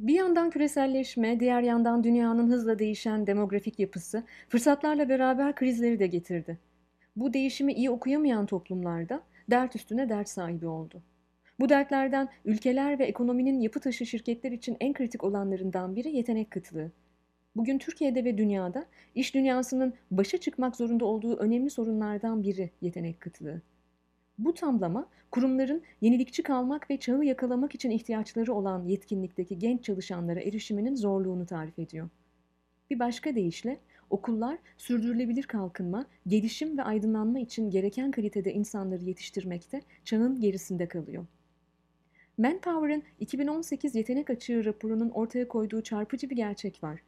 Bir yandan küreselleşme, diğer yandan dünyanın hızla değişen demografik yapısı fırsatlarla beraber krizleri de getirdi. Bu değişimi iyi okuyamayan toplumlarda dert üstüne dert sahibi oldu. Bu dertlerden ülkeler ve ekonominin yapı taşı şirketler için en kritik olanlarından biri yetenek kıtlığı. Bugün Türkiye'de ve dünyada iş dünyasının başa çıkmak zorunda olduğu önemli sorunlardan biri yetenek kıtlığı. Bu tamlama kurumların yenilikçi kalmak ve çağı yakalamak için ihtiyaçları olan yetkinlikteki genç çalışanlara erişiminin zorluğunu tarif ediyor. Bir başka deyişle okullar sürdürülebilir kalkınma, gelişim ve aydınlanma için gereken kalitede insanları yetiştirmekte çağın gerisinde kalıyor. Manpower'ın 2018 yetenek açığı raporunun ortaya koyduğu çarpıcı bir gerçek var.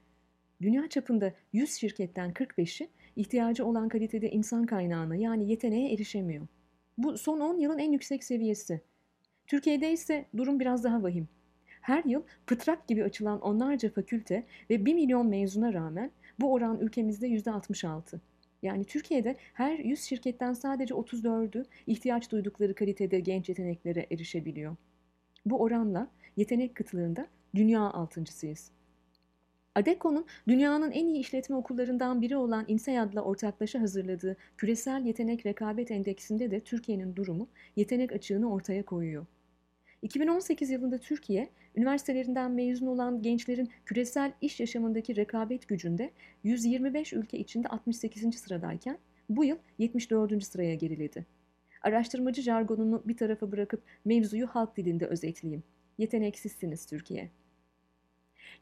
Dünya çapında 100 şirketten 45'i ihtiyacı olan kalitede insan kaynağına yani yeteneğe erişemiyor. Bu son 10 yılın en yüksek seviyesi. Türkiye'de ise durum biraz daha vahim. Her yıl pıtrak gibi açılan onlarca fakülte ve 1 milyon mezuna rağmen bu oran ülkemizde %66. Yani Türkiye'de her 100 şirketten sadece 34'ü ihtiyaç duydukları kalitede genç yeteneklere erişebiliyor. Bu oranla yetenek kıtlığında dünya altıncısıyız. Adeko'nun dünyanın en iyi işletme okullarından biri olan INSEAD'la ortaklaşa hazırladığı Küresel Yetenek Rekabet Endeksinde de Türkiye'nin durumu yetenek açığını ortaya koyuyor. 2018 yılında Türkiye, üniversitelerinden mezun olan gençlerin küresel iş yaşamındaki rekabet gücünde 125 ülke içinde 68. sıradayken bu yıl 74. sıraya geriledi. Araştırmacı jargonunu bir tarafa bırakıp mevzuyu halk dilinde özetleyeyim. Yeteneksizsiniz Türkiye.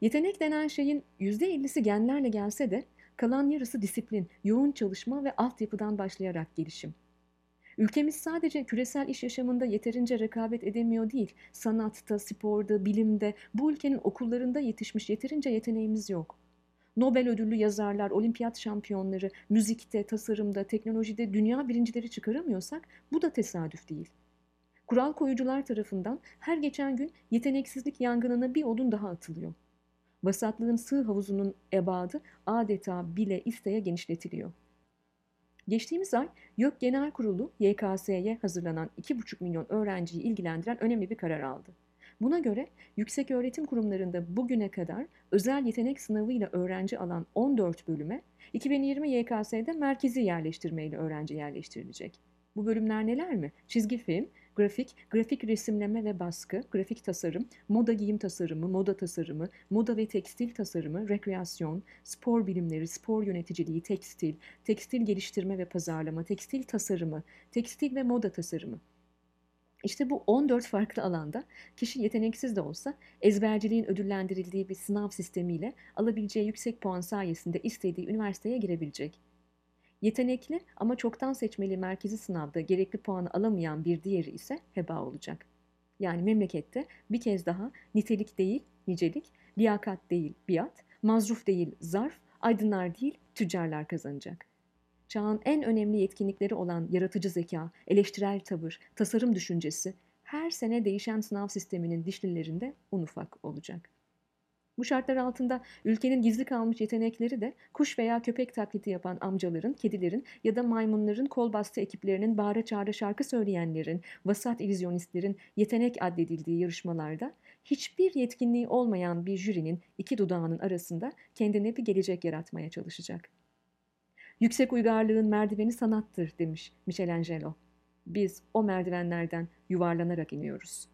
Yetenek denen şeyin %50'si genlerle gelse de kalan yarısı disiplin, yoğun çalışma ve altyapıdan başlayarak gelişim. Ülkemiz sadece küresel iş yaşamında yeterince rekabet edemiyor değil, sanatta, sporda, bilimde, bu ülkenin okullarında yetişmiş yeterince yeteneğimiz yok. Nobel ödüllü yazarlar, olimpiyat şampiyonları, müzikte, tasarımda, teknolojide dünya birincileri çıkaramıyorsak bu da tesadüf değil. Kural koyucular tarafından her geçen gün yeteneksizlik yangınına bir odun daha atılıyor. Vasatlığın sığ havuzunun ebadı adeta bile isteye genişletiliyor. Geçtiğimiz ay YÖK Genel Kurulu YKS'ye hazırlanan 2,5 milyon öğrenciyi ilgilendiren önemli bir karar aldı. Buna göre yüksek öğretim kurumlarında bugüne kadar özel yetenek sınavıyla öğrenci alan 14 bölüme 2020 YKS'de merkezi yerleştirmeyle öğrenci yerleştirilecek. Bu bölümler neler mi? Çizgi film, grafik, grafik resimleme ve baskı, grafik tasarım, moda giyim tasarımı, moda tasarımı, moda ve tekstil tasarımı, rekreasyon, spor bilimleri, spor yöneticiliği, tekstil, tekstil geliştirme ve pazarlama, tekstil tasarımı, tekstil ve moda tasarımı. İşte bu 14 farklı alanda kişi yeteneksiz de olsa ezberciliğin ödüllendirildiği bir sınav sistemiyle alabileceği yüksek puan sayesinde istediği üniversiteye girebilecek. Yetenekli ama çoktan seçmeli merkezi sınavda gerekli puanı alamayan bir diğeri ise heba olacak. Yani memlekette bir kez daha nitelik değil nicelik, liyakat değil biat, mazruf değil zarf, aydınlar değil tüccarlar kazanacak. Çağın en önemli yetkinlikleri olan yaratıcı zeka, eleştirel tavır, tasarım düşüncesi her sene değişen sınav sisteminin dişlilerinde un ufak olacak. Bu şartlar altında ülkenin gizli kalmış yetenekleri de kuş veya köpek taklidi yapan amcaların, kedilerin ya da maymunların kol bastı ekiplerinin bağıra çağıra şarkı söyleyenlerin, vasat illüzyonistlerin yetenek addedildiği yarışmalarda hiçbir yetkinliği olmayan bir jürinin iki dudağının arasında kendine bir gelecek yaratmaya çalışacak. Yüksek uygarlığın merdiveni sanattır demiş Michelangelo. Biz o merdivenlerden yuvarlanarak iniyoruz.''